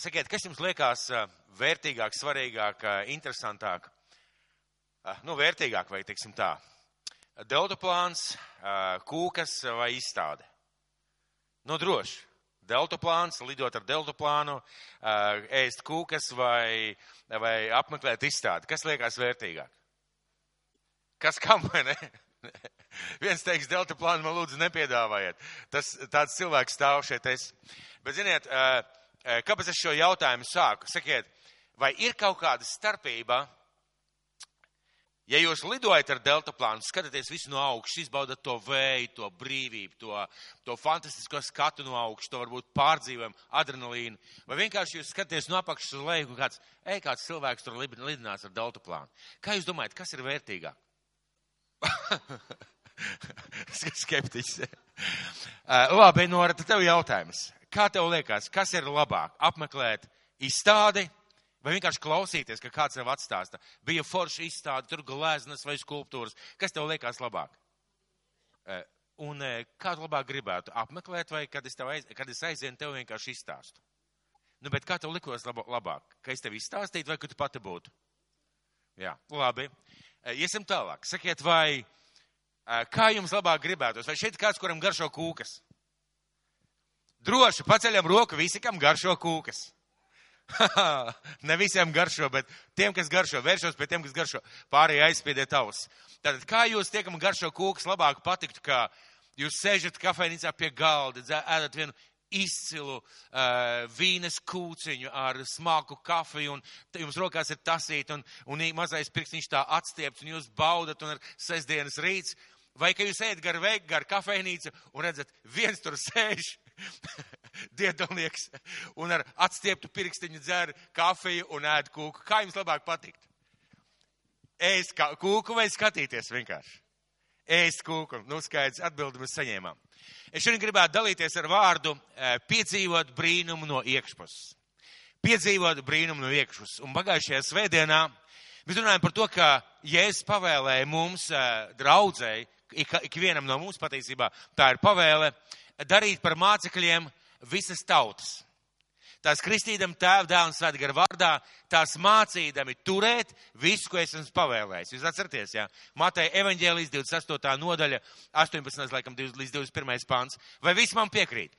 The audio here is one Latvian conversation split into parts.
Sakiet, kas jums liekas eh, vērtīgāk, svarīgāk, eh, interesantāk? Eh, Nu, vērtīgāk, vai teiksim tā. Deltaplāns, kūkas vai izstāde? Nu, droši. Deltaplāns, lidot ar deltaplānu, ēst kūkas vai, vai apmeklēt izstādi. Kas liekas vērtīgāk? Kas kam vai ne? Viens teiks, deltaplānu man lūdzu nepiedāvājiet. Tas tāds cilvēks stāv šeit es. Bet ziniet, eh, kāpēc es šo jautājumu sāku? Sakiet, vai ir kaut kāda starpība? Ja jūs lidojat ar deltaplānu, skatāties visu no augšas, izbaudat to vēju, to brīvību, to, to fantastisko skatu no augšas, to varbūt pārdzīvojumu, adrenalīnu, vai vienkārši jūs skatāties no apakšas uz leju un kāds, ej, kāds cilvēks tur lid- lidinās ar deltaplānu. Kā jūs domājat, kas ir vērtīgāk? Skeptiķis. Uh, Labi, Nora, tad tev jautājums. Kā tev liekas, kas ir labāk? Apmeklēt izstādi vai vienkārši klausīties, ka kāds tev atstāsta? Bija forša izstāde, tur gleznas vai skulptūras. Kas tev liekas labāk? Uh, Un uh, kādu labāk gribētu apmeklēt, vai kad es, aiz, kad es aizienu, tev vienkārši izstāstu? Nu, bet kā tev likos labāk? Ka es tev izstāstītu, vai ka tu pati būtu? Jā, labi. Uh, Iesim tālāk. Sakiet, vai kā jums labāk gribētos? Vai šeit kāds, kuram garšo kūkas? Droši paceļam roku visi, kam garšo kūkas. ne visiem garšo, bet tiem, kas garšo, vēršos pie tiem, kas garšo. Pārējie aizspiediet ausis. Tātad, kā jūs tie, kam garšo kūkas, labāk patiktu, kā jūs sēžat kafejnīcā pie galda, ēdat vienu izcilu uh, vīnes kūciņu ar smaku kafiju, un jums rokās ir tasīt, un, un mazais pirkstiņš tā atstiepts, un jūs baudat, un ir sestdienas rīts, vai ka jūs ejat gar veiku, gar kafejnīcu, un redzat, viens tur sēž, diedalnieks, un ar atstieptu pirkstiņu dzer kafiju un ēd kūku. Kā jums labāk patikt? Ēst kūku vai skatīties vienkārši? Ēst kūku. Nu, skaidrs, atbildi mēs saņēmām. Es šodien gribētu dalīties ar vārdu eh, piedzīvot brīnumu no iekšpuses. Piedzīvot brīnumu no iekšpuses. Un pagājušajā svētdienā mēs runājam par to, ka Jēzus pavēlēja mums, eh, draudzēji, ik- ikvienam no mums patiesībā tā ir pavēle, darīt par mācekļiem visas tautas. Tās kristīdam tēvu dēlu un svētā gara vārdā, tās mācīdami turēt visu, ko es esmu pavēlējis. Jūs atceraties, jā? Mateja evaņģēlijas 28. nodaļa, 18. laikam 20 līdz 21. pāns. Vai viss man piekrīt?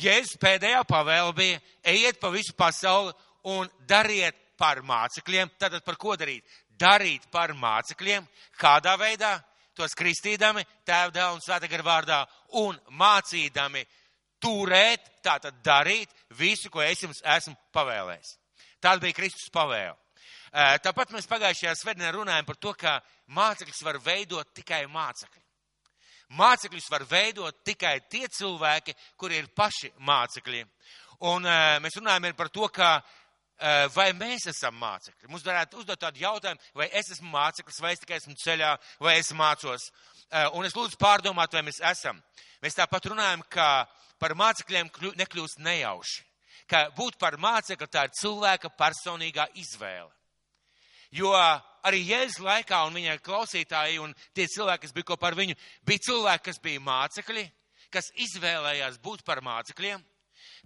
Jēzus pēdējā pavēle bija, ejiet pa visu pasauli un dariet par mācekļiem. Tātad par ko darīt? Darīt par mācekļiem. Kādā veidā? Tos kristīdami, tēvu dēlu un svētā gara vārdā un mācīdami turēt, tātad darīt visu, ko es jums esmu pavēlējis. Tāda bija Kristus pavēle. Tāpat mēs pagājušajā svētdienā runājam par to, ka mācekļus var veidot tikai mācekļi. Mācekļus var veidot tikai tie cilvēki, kuri ir paši mācekļi. Un mēs runājam par to, ka vai mēs esam mācekļi. Mums varētu uzdot tādu jautājumu, vai es esmu māceklis, vai es tikai esmu ceļā, vai es mācos. Uh, un es lūdzu pārdomāt, vai mēs esam. Mēs tāpat runājam, ka par mācekļiem nekļūst nejauši. Ka būt par mācekli tā ir cilvēka personīgā izvēle. Jo arī Jēzus laikā un viņa klausītāji un tie cilvēki, kas bija kopā ar viņu, bija cilvēki, kas bija mācekļi, kas izvēlējās būt par mācekļiem.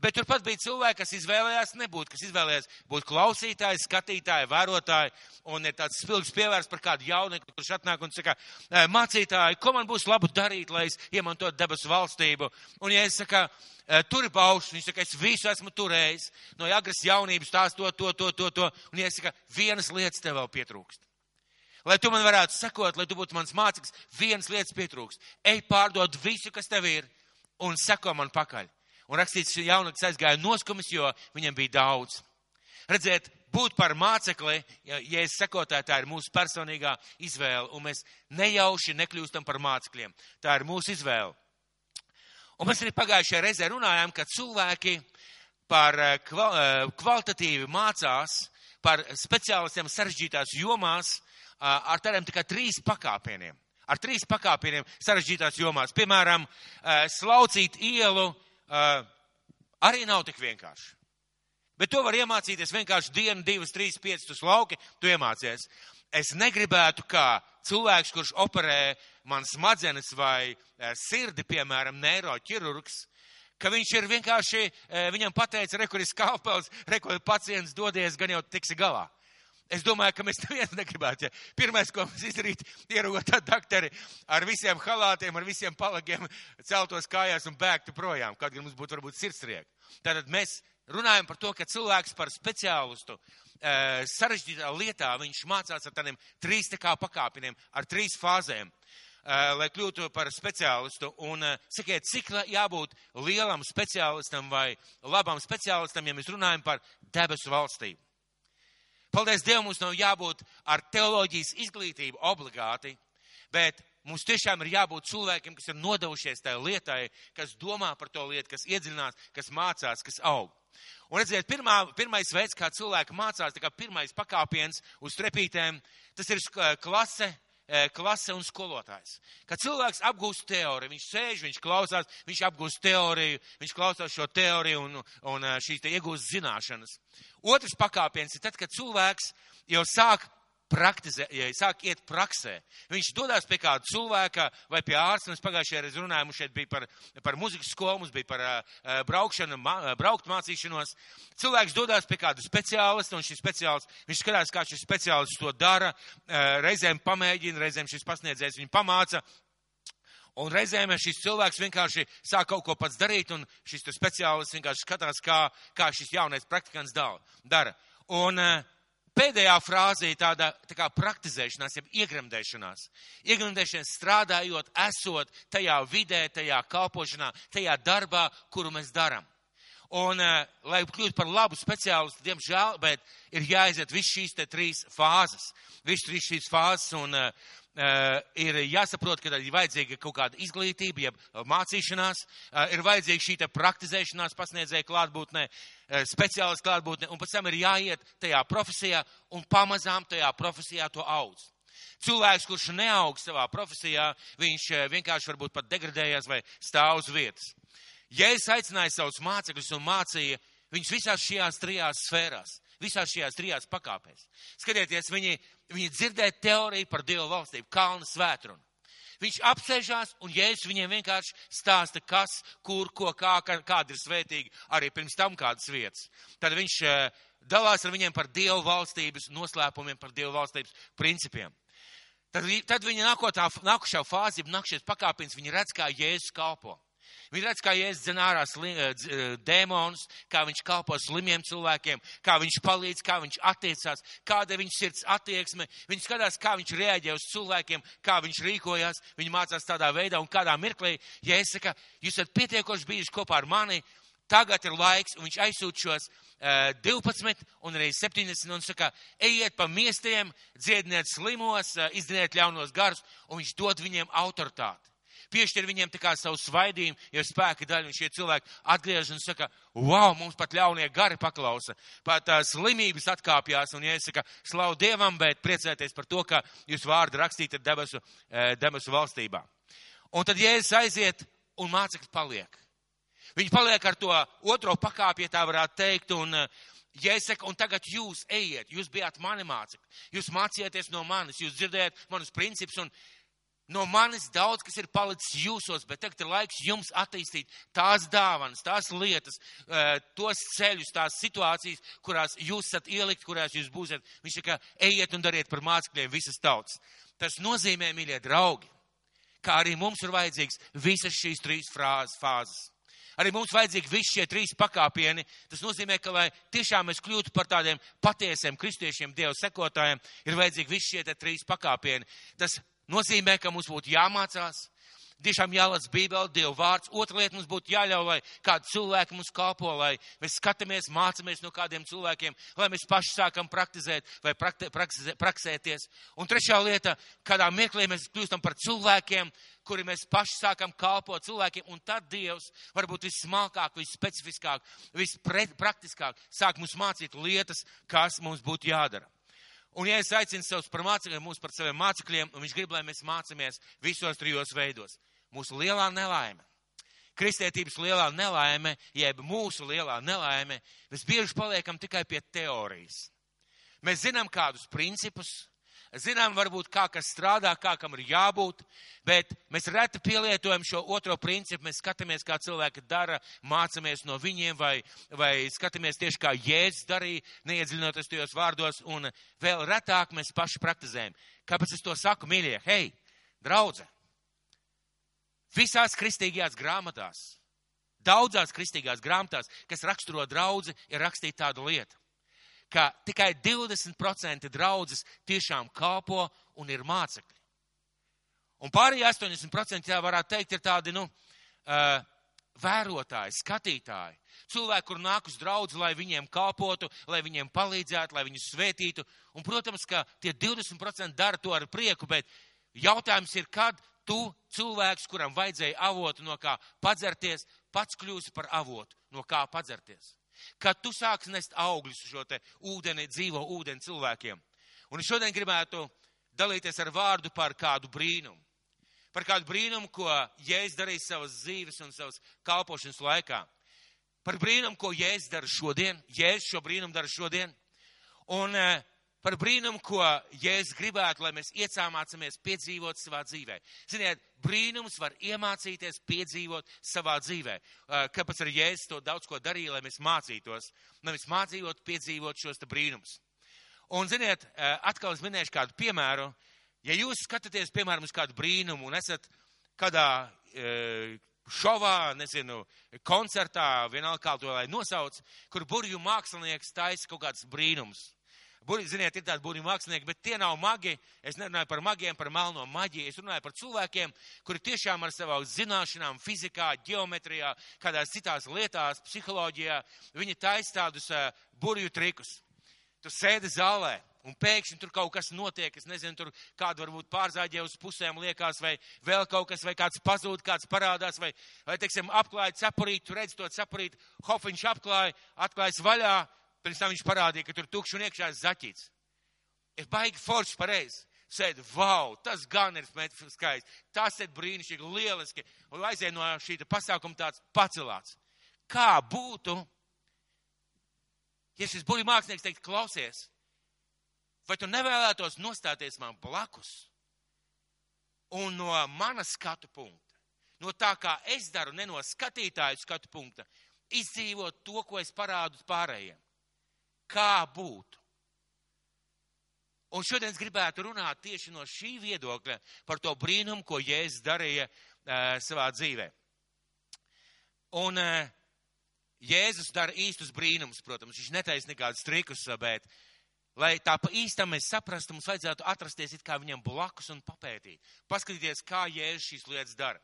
Bet turpat bija cilvēki, kas izvēlējās nebūt, kas izvēlējās būt klausītāji, skatītāji, vērotāji. Un ir tāds spilgts pievērsts par kādu jaunieku, kurš atnāk un saka, "Ē, mācītāji, ko man būs labu darīt, lai es iemantotu debesu valstību. Un ja es saku, "Ē, tur ir paušs, viņš saka, es visu esmu turējis, no agras jaunības tās to, to, to, to, to. Un ja es saku, vienas lietas tev vēl pietrūkst. Lai tu man varētu sekot, lai tu būtu mans māceklis, vienas lietas pietrūkst. Ej pārdot visu, kas tev ir, un seko man pakaļ. Un rakstīts, ka jaunāks aizgāja noskumis, jo viņam bija daudz. Redziet, būt par mācekli, ja, ja es sekotāju, tā ir mūsu personīgā izvēle, un mēs nejauši nekļūstam par mācekļiem. Tā ir mūsu izvēle. Un mēs arī pagājušajā reizē runājām, ka cilvēki par eh, eh, kvalitatīvi mācās par speciālistiem sarežģītās jomās ā, ar tādiem tikai trīs pakāpieniem. Ar trīs pakāpieniem sarežģītās jomās. Piemēram, slaucīt ielu ā, arī nav tik vienkārši. Bet to var iemācīties vienkārši dienu, divas, trīs, piecas uz lauki, tu iemācies. Es negribētu, kā cilvēks, kurš operē man smadzenes vai eh, sirdi, piemēram, neiroķirurgs, ka viņš ir vienkārši, viņam pateica, re, kur ir skalpels, re, kur pacients, dodies, gan jau tiksi galā. Es domāju, ka mēs neviens negribētu. Ja. Pirmais, ko mums izdarīt, ierogot tādu dakteri ar visiem halātiem, ar visiem palagiem, celtos kājās un bēgtu projām, kad mums būtu varbūt sirdsriek. Tātad mēs runājam par to, ka cilvēks par speciālistu e, sarežģītā lietā, viņš mācās ar tādiem trīs tā kā pakāpieniem, ar trīs fāzēm. Uh, lai kļūtu par speciālistu. Un uh, sakiet, cik jābūt lielam speciālistam vai labam speciālistam, ja mēs runājam par debesu valstību. Paldies Dievam, mums nav jābūt ar teoloģijas izglītību obligāti, bet mums tiešām ir jābūt cilvēkiem, kas ir nodevušies tajā lietai, kas domā par to lietu, kas iedziļinās, kas mācās, kas aug. Un redziet, pirmā, pirmais veids, kā cilvēki mācās, tā kā pirmais pakāpiens uz trepītēm, tas ir klase, klase un skolotājs. Kad cilvēks apgūst teoriju, viņš sēž, viņš klausās, viņš apgūst teoriju, viņš klausās šo teoriju un, un e, šīs te iegūst zināšanas. Otrs pakāpiens ir tad, kad cilvēks jau sāk praktizē, ja sāk iet praksē. Viņš dodas pie kāda cilvēka vai pie ārsta. Mēs pagājušajā reizē runājām, mums šeit bija par, par muzikas skolu, mums bija par uh, braukšanu, ma, braukt mācīšanos. Cilvēks dodas pie kāda speciālista, un šis speciālists, viņš skatās, kā šis speciālists to dara. Uh, reizēm pamēģina, reizēm šis pasniedzējs viņu pamāca. Un reizēm šis cilvēks vienkārši sāk kaut ko pats darīt, un šis speciālists vienkārši skatās, kā, kā šis jaunais praktikants dara. Un uh, pēdējā frāzē tāda tā kā praktizēšanās, jeb iegremdēšanās. Iegremdēšanās strādājot, esot tajā vidē, tajā kalpošanā, tajā darbā, kuru mēs darām. Un, uh, lai kļūtu par labu speciālistu, diemžēl, bet ir jāiziet viss šīs trīs fāzes. Viss trīs šīs fāzes, un Uh, ir jāsaprot, ka ir vajadzīga kaut kāda izglītība, jeb mācīšanās, uh, ir vajadzīga šī praktizēšanās pasniedzēja klātbūtnē, speciālists klātbūtnē, un pēc tam ir jāiet tajā profesijā un pamazām tajā profesijā to audz. Cilvēks, kurš neaug savā profesijā, viņš vienkārši varbūt pat degradējas vai stāv uz vietas. Ja es aicināju savus mācekļus un mācīju viņus visās šajās trijās sfērās, visās šajās trijās pakāpēs. Skatieties, viņi, viņi dzirdēja teoriju par Dievu valstību, kalnu svētrunu. Viņš apsēžās un Jēzus viņiem vienkārši stāsta, kas, kur, ko, kā, kāda ir svētīga, arī pirms tam kādas vietas. Tad viņš uh, dalās ar viņiem par Dievu valstības noslēpumiem, par Dievu valstības principiem. Tad, tad viņa nākotā, nākušā fāze, nākušies pakāpienas, viņi redz, kā Jēzus kalpo. Viņi redz, kā Jēzus dzen ārā sli, eh, eh, dēmonus, kā viņš kalpo slimiem cilvēkiem, kā viņš palīdz, kā viņš attiecās, kāda ir viņa sirds attieksme. Viņi skatās, kā viņš reaģē uz cilvēkiem, kā viņš rīkojās. Viņi mācās tādā veidā un kādā mirklī, ja es saku, jūs esat pietiekoši bijuši kopā ar mani, tagad ir laiks, un viņš aizsūt šos uh, 12 un arī 70 un saka, ejiet pa miestiem, dziediniet slimos, uh, izdiniet ļaunos garus, un viņš dod viņiem autoritāti piešķir viņiem tā kā savu svaidījumu, jo spēka daļu, un šie cilvēki atgriežas un saka, wow, mums pat ļaunie gari paklausa, pat uh, slimības atkāpjās, un saku, slavu Dievam, bet priecēties par to, ka jūs vārdu rakstīt ir debesu, uh, debesu valstībā. Un tad Jēzus aiziet, un mācekļi paliek. Viņi paliek ar to otro pakāpju, ja tā varētu teikt, un es saku, un tagad jūs ejiet, jūs bijāt mani mācekļi, jūs mācījāties no manis, jūs dzirdējat manus principus, un No manis daudz, kas ir palicis jūsos, bet tagad ir laiks jums attīstīt tās dāvanas, tās lietas, eh, tos ceļus, tās situācijas, kurās jūs esat ielikt, kurās jūs būsiet. Viņš saka, ejiet un dariet par mācekļiem visas tautas. Tas nozīmē, mīļie draugi, kā arī mums ir vajadzīgs visas šīs trīs frāzes, fāzes. Arī mums vajadzīgi visi šie trīs pakāpieni. Tas nozīmē, ka, lai tiešām mēs kļūtu par tādiem patiesiem kristiešiem, Dieva sekotājiem, ir vajadzīgi visi šie trīs pakāpieni. Tas nozīmē, ka mums būtu jāmācās, tiešām jālasa Bībele, Dieva vārds. Otra lieta mums būtu jāļauj, lai kādi cilvēki mums kalpo, lai mēs skatāmies, mācāmies no kādiem cilvēkiem, lai mēs paši sākam praktizēt vai prakti, praksē, praksēties. Un trešā lieta, kādā mirklī mēs kļūstam par cilvēkiem, kuri mēs paši sākam kalpot cilvēkiem, un tad Dievs varbūt vissmalkāk, visspecifiskāk, vispraktiskāk sāk mums mācīt lietas, kas mums būtu jādara. Un, ja es aicinu savus par mācekļiem, mūs par saviem mācekļiem, un viņš grib, lai mēs mācāmies visos trijos veidos. Mūsu lielā nelaime, kristietības lielā nelaime, jeb mūsu lielā nelaime, mēs bieži paliekam tikai pie teorijas. Mēs zinām kādus principus, zinām varbūt kā kas strādā, kā kam ir jābūt, bet mēs reti pielietojam šo otro principu. Mēs skatāmies, kā cilvēki dara, mācāmies no viņiem vai, vai skatāmies tieši kā Jēzus darīja, neiedziļinoties tajos vārdos, un vēl retāk mēs paši praktizējam. Kāpēc es to saku, mīļie? Hei, draudze! Visās kristīgajās grāmatās, daudzās kristīgās grāmatās, kas raksturo draudzi, ir rakstīta tāda lieta ka tikai 20% draudzes tiešām kalpo un ir mācekļi. Un pārējie 80% jā, varētu teikt, ir tādi, nu, uh, vērotāji, skatītāji. Cilvēki, kur nāk uz draudzi, lai viņiem kalpotu, lai viņiem palīdzētu, lai viņus svētītu. Un, protams, ka tie 20% dara to ar prieku, bet jautājums ir, kad tu cilvēks, kuram vajadzēja avotu, no kā padzerties, pats kļūsi par avotu, no kā padzerties kad tu sāksi nest augļus šo te ūdeni, dzīvo ūdeni cilvēkiem. Un šodien gribētu dalīties ar vārdu par kādu brīnumu. Par kādu brīnumu, ko Jēzus darīja savas dzīves un savas kalpošanas laikā. Par brīnumu, ko Jēzus dara šodien. Jēzus šo brīnumu dara šodien. Un uh, par brīnumu, ko Jēzus gribētu, lai mēs iecāmācamies piedzīvot savā dzīvē. Ziniet, brīnums var iemācīties piedzīvot savā dzīvē. Kāpēc arī Jēzus to daudz ko darīja, lai mēs mācītos, nevis mācījot, piedzīvot šos brīnumus. Un, ziniet, atkal es minēšu kādu piemēru. Ja jūs skatāties, piemēram, uz kādu brīnumu un esat kādā šovā, nezinu, koncertā, vienalga kā to lai nosauc, kur burju mākslinieks taisa kaut kāds brīnums Buri, ziniet, ir tādi būri mākslinieki, bet tie nav magi. Es nerunāju par magiem, par melno maģiju. Es runāju par cilvēkiem, kuri tiešām ar savām zināšanām, fizikā, geometrijā, kādās citās lietās, psiholoģijā, viņi taisa tādus uh, burju trikus. Tu sēdi zālē, un pēkšņi tur kaut kas notiek, es nezinu, tur kāda varbūt pārzāģē uz pusēm liekas, vai vēl kaut kas, vai kāds pazūd, kāds parādās, vai, vai teiksim, apklāja cepurīti, tu redz to cepurīti, hofiņš apklāja, atklājas vaļā, Pirms tam viņš parādīja, ka tur tukšs un iekšā zaķīts. Ir baigi forši pareizi. Sēd, wow, tas gan ir skaisti. Tas ir brīnišķīgi, lieliski. Un aiziet no šī pasākuma tāds pacelāts. Kā būtu, ja šis buļbuļs mākslinieks teikt, klausies, vai tu nevēlētos nostāties man blakus un no manas skatu punkta, no tā kā es daru, ne no skatītāju skatu punkta, izdzīvot to, ko es parādu pārējiem kā būtu. Un šodien es gribētu runāt tieši no šī viedokļa par to brīnumu, ko Jēzus darīja uh, savā dzīvē. Un uh, Jēzus dara īstus brīnumus, protams, viņš netaisa nekādus trikus, bet, lai tā pa īstam mēs saprastu, mums vajadzētu atrasties it kā viņam blakus un papētīt. Paskatīties, kā Jēzus šīs lietas dara.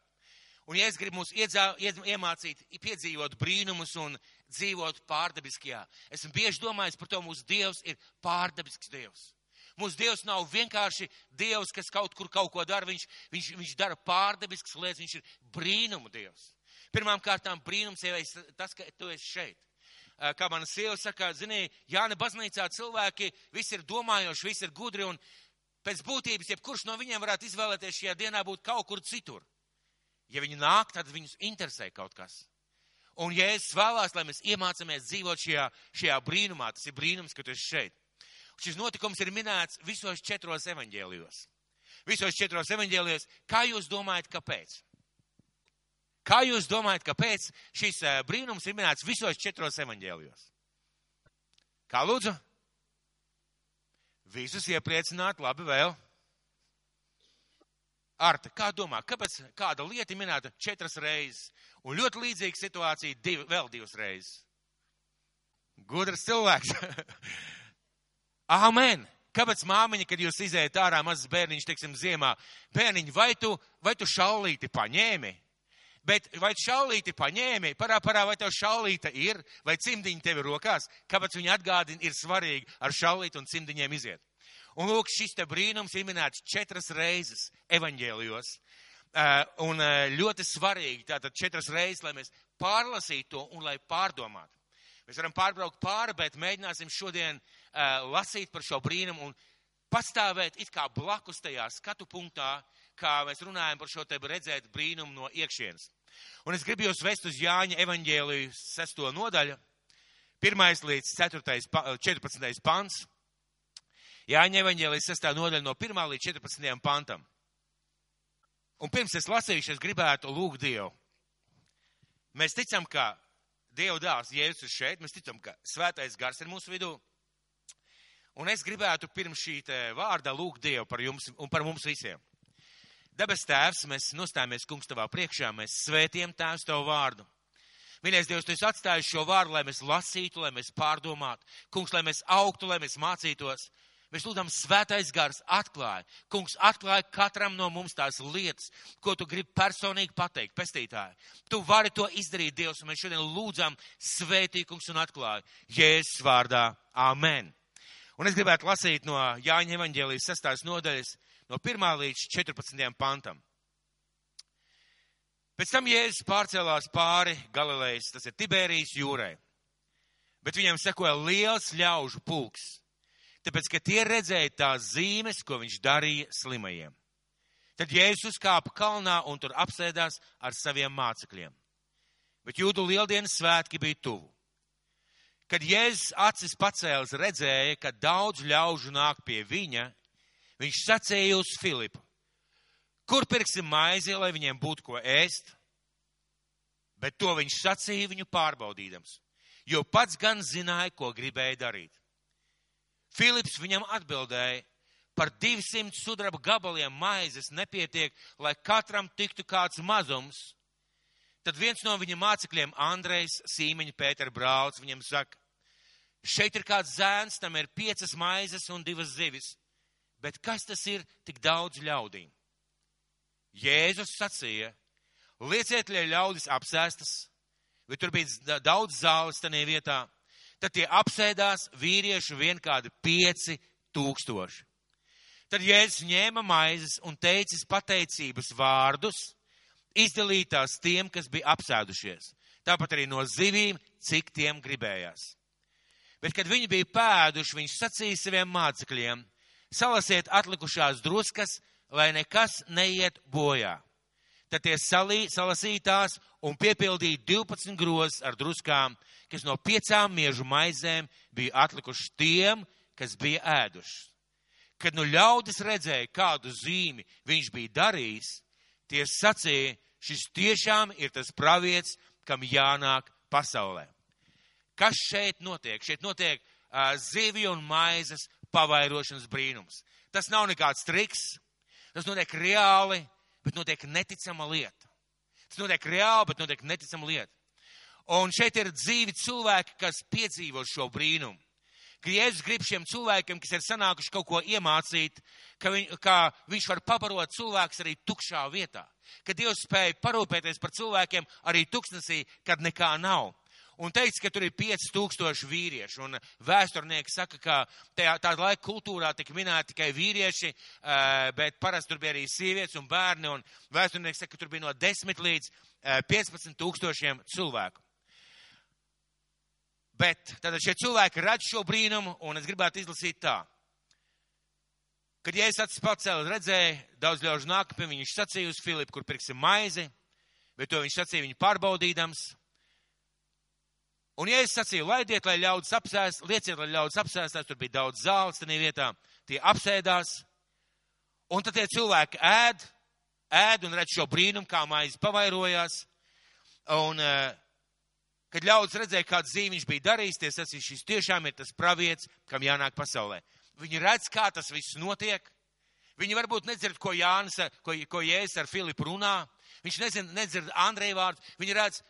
Un ja es gribu mūs iedzā, ied, iemācīt, piedzīvot brīnumus un dzīvot pārdabiskajā. Esmu bieži domājis par to, mūsu Dievs ir pārdabisks Dievs. Mūsu Dievs nav vienkārši Dievs, kas kaut kur kaut ko dara, viņš, viņš, viņš dara pārdabiskas lietas, viņš ir brīnumu Dievs. Pirmām kārtām brīnums jau ir tas, ka tu esi šeit. Kā mana sieva saka, zini, Jāna baznīcā cilvēki visi ir domājoši, visi ir gudri un pēc būtības, jebkurš no viņiem varētu izvēlēties šajā dienā būt kaut kur citur. Ja viņi nāk, tad viņus interesē kaut kas. Un Jēzus vēlās, lai mēs iemācāmies dzīvot šajā, šajā brīnumā. Tas ir brīnums, ka tu esi šeit. Šis notikums ir minēts visos četros evaņģēlijos. Visos četros evaņģēlijos. Kā jūs domājat, kāpēc? Kā jūs domājat, kāpēc šis eh, brīnums ir minēts visos četros evaņģēlijos? Kā lūdzu? Visus iepriecināt, labi vēl. Arta, kā domā, kāpēc kāda lieta minēta četras reizes? Un ļoti līdzīga situācija div, vēl divas reizes. Gudrs cilvēks. Amen. Kāpēc māmiņa, kad jūs izējat ārā mazs bērniņš, teiksim, ziemā, bērniņ, vai tu, vai tu šaulīti paņēmi? Bet vai šaulīti paņēmi, parā, parā, vai tev šaulīta ir, vai cimdiņi tev ir rokās, kāpēc viņi atgādina, ir svarīgi ar šaulītu un cimdiņiem iziet. Un lūk, šis te brīnums ir minēts četras reizes evaņģēlijos. Eh, un eh, ļoti svarīgi tātad četras reizes, lai mēs pārlasītu to un lai pārdomātu. Mēs varam pārbraukt pāri, bet mēģināsim šodien uh, lasīt par šo brīnumu un pastāvēt it kā blakus tajā skatu punktā, kā mēs runājam par šo te redzēt brīnumu no iekšienes. Un es gribu jūs vest uz Jāņa evaņģēliju sesto nodaļu, pirmais līdz 4, 14. pants. Jāņa evaņģēlijas 6. nodaļa no 1. līdz 14. pantam. Un pirms es lasīšu, es gribētu lūgt Dievu. Mēs ticam, ka Dieva dāvs Jēzus ir šeit, mēs ticam, ka svētais gars ir mūsu vidū. Un es gribētu pirms šī vārda lūgt Dievu par jums un par mums visiem. Debes tēvs, mēs nostājamies kungs tavā priekšā, mēs svētiem tēvs tavu vārdu. Mīļais Dievs, tu esi atstājis šo vārdu, lai mēs lasītu, lai mēs pārdomātu. Kungs, lai mēs augtu, lai mēs mācītos. Mēs lūdzam, svētais gars atklāja. Kungs atklāja katram no mums tās lietas, ko tu gribi personīgi pateikt, pestītāji. Tu vari to izdarīt, Dievs, un mēs šodien lūdzam svētīkums un atklāja. Jēzus vārdā. Amen. Un es gribētu lasīt no Jāņa evaņģēlijas sestās nodaļas, no 1. līdz 14. pantam. Pēc tam Jēzus pārcēlās pāri Galilejas, tas ir Tiberijas jūrai. Bet viņam sekoja liels ļaužu pulks, tāpēc, ka tie redzēja tās zīmes, ko viņš darīja slimajiem. Tad Jēzus uzkāpa kalnā un tur apsēdās ar saviem mācekļiem. Bet jūdu lieldienas svētki bija tuvu. Kad Jēzus acis pacēlis redzēja, ka daudz ļaužu nāk pie viņa, viņš sacīja uz Filipu Kur pirksim maizi, lai viņiem būtu ko ēst? Bet to viņš sacīja viņu pārbaudīdams, jo pats gan zināja, ko gribēja darīt. Filips viņam atbildēja, par 200 sudraba gabaliem maizes nepietiek, lai katram tiktu kāds mazums. Tad viens no viņa mācekļiem, Andrejs Sīmeņa Pētera brauc, viņam saka, šeit ir kāds zēns, tam ir piecas maizes un divas zivis, bet kas tas ir tik daudz ļaudīm? Jēzus sacīja, lieciet, lai ļaudis apsēstas, bet tur bija daudz zāles tajā vietā. Tad tie apsēdās vīrieši vien kādi pieci tūkstoši. Tad Jēzus ņēma maizes un teicis pateicības vārdus, izdalītās tiem, kas bija apsēdušies. Tāpat arī no zivīm, cik tiem gribējās. Bet, kad viņi bija pēduši, viņš sacīja saviem mācekļiem: salasiet atlikušās druskas, lai nekas neiet bojā. Tad tie salī, salasītās un piepildīja 12 grozs ar druskām, kas no piecām miežu maizēm bija atlikuši tiem, kas bija ēduši. Kad nu ļaudis redzēja, kādu zīmi viņš bija darījis, tie sacīja, šis tiešām ir tas pravietis, kam jānāk pasaulē. Kas šeit notiek? Šeit notiek uh, zivju un maizes pavairošanas brīnums. Tas nav nekāds triks, Tas notiek reāli, bet notiek neticama lieta. Tas notiek reāli, bet notiek neticama lieta. Un šeit ir dzīvi cilvēki, kas piedzīvo šo brīnumu. Ka Jēzus grib šiem cilvēkiem, kas ir sanākuši kaut ko iemācīt, ka, viņ, ka viņš var pabarot cilvēkus arī tukšā vietā. Ka Dievs spēja parūpēties par cilvēkiem arī tuksnesī, kad nekā nav un teica, ka tur ir 5000 vīriešu. Un vēsturnieki saka, ka tajā, tāda laika kultūrā tika minēti tikai vīrieši, bet parasti tur bija arī sievietes un bērni. Un vēsturnieki saka, ka tur bija no 10 līdz 15 tūkstošiem cilvēku. Bet tātad šie cilvēki redz šo brīnumu, un es gribētu izlasīt tā. Kad Jēzus acis pacēla, redzēja, daudz ļaužu nāk pie viņa, viņš sacīja uz Filipu, kur pirksim maizi, bet to viņš sacīja viņu pārbaudīdams. Un, ja es sacīju, laidiet, lai ļaudis apsēst, lieciet, lai ļaudis apsēstās, tur bija daudz zāles tajā vietā, tie apsēdās, un tad tie cilvēki ēd, ēd un redz šo brīnumu, kā maize pavairojās, un, eh, kad ļaudis redzēja, kādu zīmi viņš bija darījis, tie sacīja, šis tiešām ir tas pravietis, kam jānāk pasaulē. Viņi redz, kā tas viss notiek, viņi varbūt nedzird, ko Jānis, ko, ko Jēzus ar Filipu runā, viņš nezin, nedzird Andreja vārdu, viņi redz,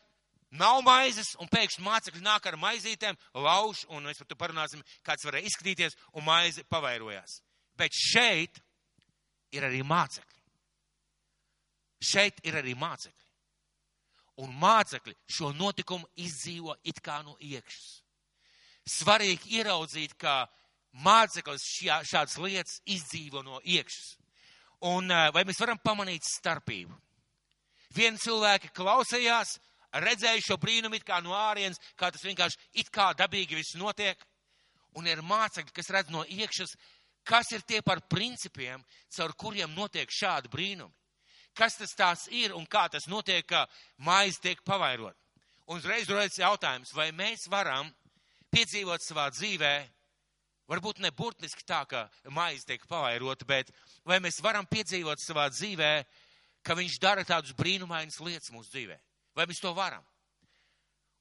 Nav maizes, un pēkšņi mācekļi nāk ar maizītēm, lauž, un mēs par to parunāsim, kāds varēja izskatīties, un maize pavairojās. Bet šeit ir arī mācekļi. Šeit ir arī mācekļi. Un mācekļi šo notikumu izdzīvo it kā no iekšas. Svarīgi ieraudzīt, ka māceklis šā, šādas lietas izdzīvo no iekšas. Un vai mēs varam pamanīt starpību? Vieni cilvēki klausījās, redzēju šo brīnumu it kā no ārienes, kā tas vienkārši it kā dabīgi viss notiek. Un ir mācekļi, kas redz no iekšas, kas ir tie par principiem, caur kuriem notiek šādi brīnumi. Kas tas tās ir un kā tas notiek, ka maize tiek pavairot. Un uzreiz rodas jautājums, vai mēs varam piedzīvot savā dzīvē Varbūt ne burtiski tā, ka maize tiek pavairota, bet vai mēs varam piedzīvot savā dzīvē, ka viņš dara tādus brīnumainas lietas mūsu dzīvē? Vai mēs to varam?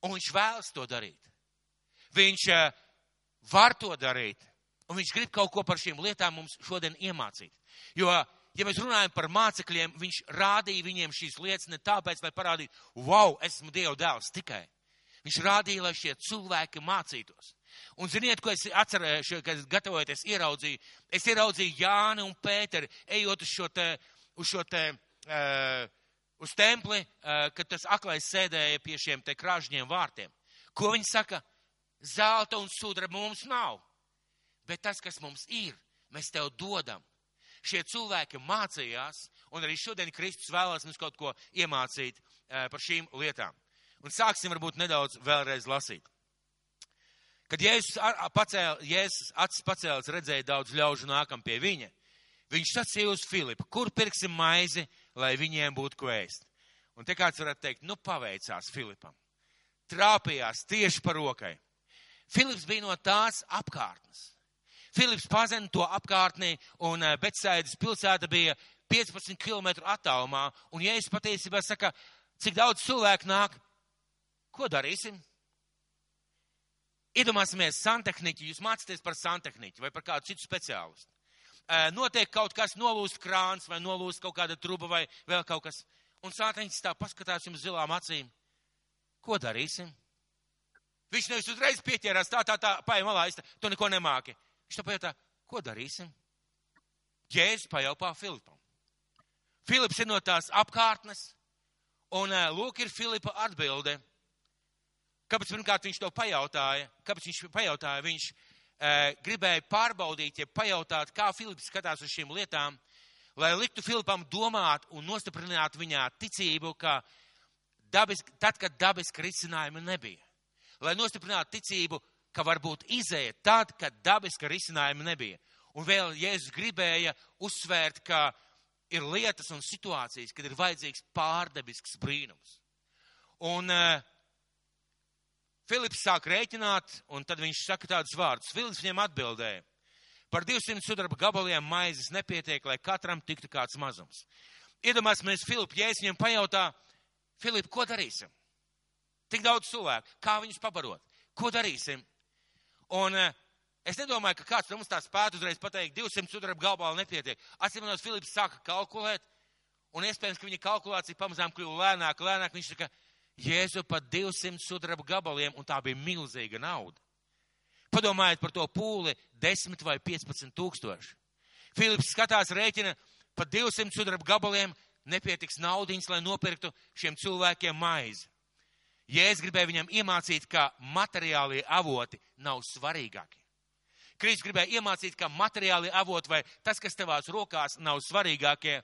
Un viņš vēlas to darīt. Viņš uh, var to darīt. Un viņš grib kaut ko par šīm lietām mums šodien iemācīt. Jo, ja mēs runājam par mācekļiem, viņš rādīja viņiem šīs lietas ne tāpēc, lai parādītu, wow, esmu Dieva dēls tikai. Viņš rādīja, lai šie cilvēki mācītos. Un ziniet, ko es atcerēšu, kad gatavojoties ieraudzīju? Es ieraudzīju Jāni un Pēteri, ejot uz šo te, uz šo te, uh, uz templi, uh, kad tas aklais sēdēja pie šiem te krāžņiem vārtiem. Ko viņi saka? Zelta un sudraba mums nav. Bet tas, kas mums ir, mēs tev dodam. Šie cilvēki mācījās, un arī šodien Kristus vēlās mums kaut ko iemācīt uh, par šīm lietām. Un sāksim varbūt nedaudz vēlreiz lasīt. Kad Jēzus, pacēl, Jēzus acis pacēlis, redzēja daudz ļaužu nākam pie viņa, viņš sacīja uz Filipu, kur pirksim maizi, lai viņiem būtu ko ēst. Un te kāds varētu teikt, nu paveicās Filipam. Trāpījās tieši par rokai. Filips bija no tās apkārtnes. Filips pazina to apkārtni, un Betsaidas pilsēta bija 15 km attālumā, un Jēzus patiesībā saka, cik daudz cilvēku nāk, Ko darīsim? Iedomāsimies santehniķi, jūs mācāties par santehniķi vai par kādu citu speciālistu. Notiek kaut kas, nolūst krāns vai nolūst kaut kāda truba vai vēl kaut kas. Un santehniķis tā paskatās jums zilām acīm. Ko darīsim? Viņš nevis uzreiz pieķērās tā, tā, tā, paiem malā, es to neko nemāki. Viņš to pajautā, ko darīsim? Jēzus pajautā Filipam. Filips ir no tās apkārtnes, un lūk ir Filipa atbilde. Kāpēc pirmkārt viņš to pajautāja? Kāpēc viņš pajautāja? Viņš e, gribēja pārbaudīt, ja pajautāt, kā Filips skatās uz šīm lietām, lai liktu Filipam domāt un nostiprinātu viņā ticību, ka dabis, tad, kad dabiska risinājuma nebija. Lai nostiprinātu ticību, ka varbūt izēja tad, kad dabiska risinājuma nebija. Un vēl Jēzus gribēja uzsvērt, ka ir lietas un situācijas, kad ir vajadzīgs pārdebisks brīnums. Un uh, Filips sāk rēķināt, un tad viņš saka tādus vārdus. Filips viņam atbildēja, par 200 sudraba gabaliem maizes nepietiek, lai katram tiktu kāds mazums. Iedomāsimies Filipu, ja es viņam pajautā, Filip, ko darīsim? Tik daudz cilvēku, kā viņus pabarot? Ko darīsim? Un uh, es nedomāju, ka kāds no mums tā spētu uzreiz pateikt, 200 sudraba gabalu nepietiek. Atsimot, Filips sāka kalkulēt, un iespējams, ka viņa kalkulācija pamazām kļuva lēnāk, lēnāk. Viņš saka, Jēzu pat 200 sudraba gabaliem, un tā bija milzīga nauda. Padomājiet par to pūli 10 vai 15 tūkstoši. Filips skatās rēķina, pat 200 sudraba gabaliem nepietiks naudiņas, lai nopirktu šiem cilvēkiem maizi. Jēzus gribēja viņam iemācīt, ka materiālie avoti nav svarīgākie. Kristus gribēja iemācīt, ka materiālie avoti vai tas, kas tevās rokās, nav svarīgākie.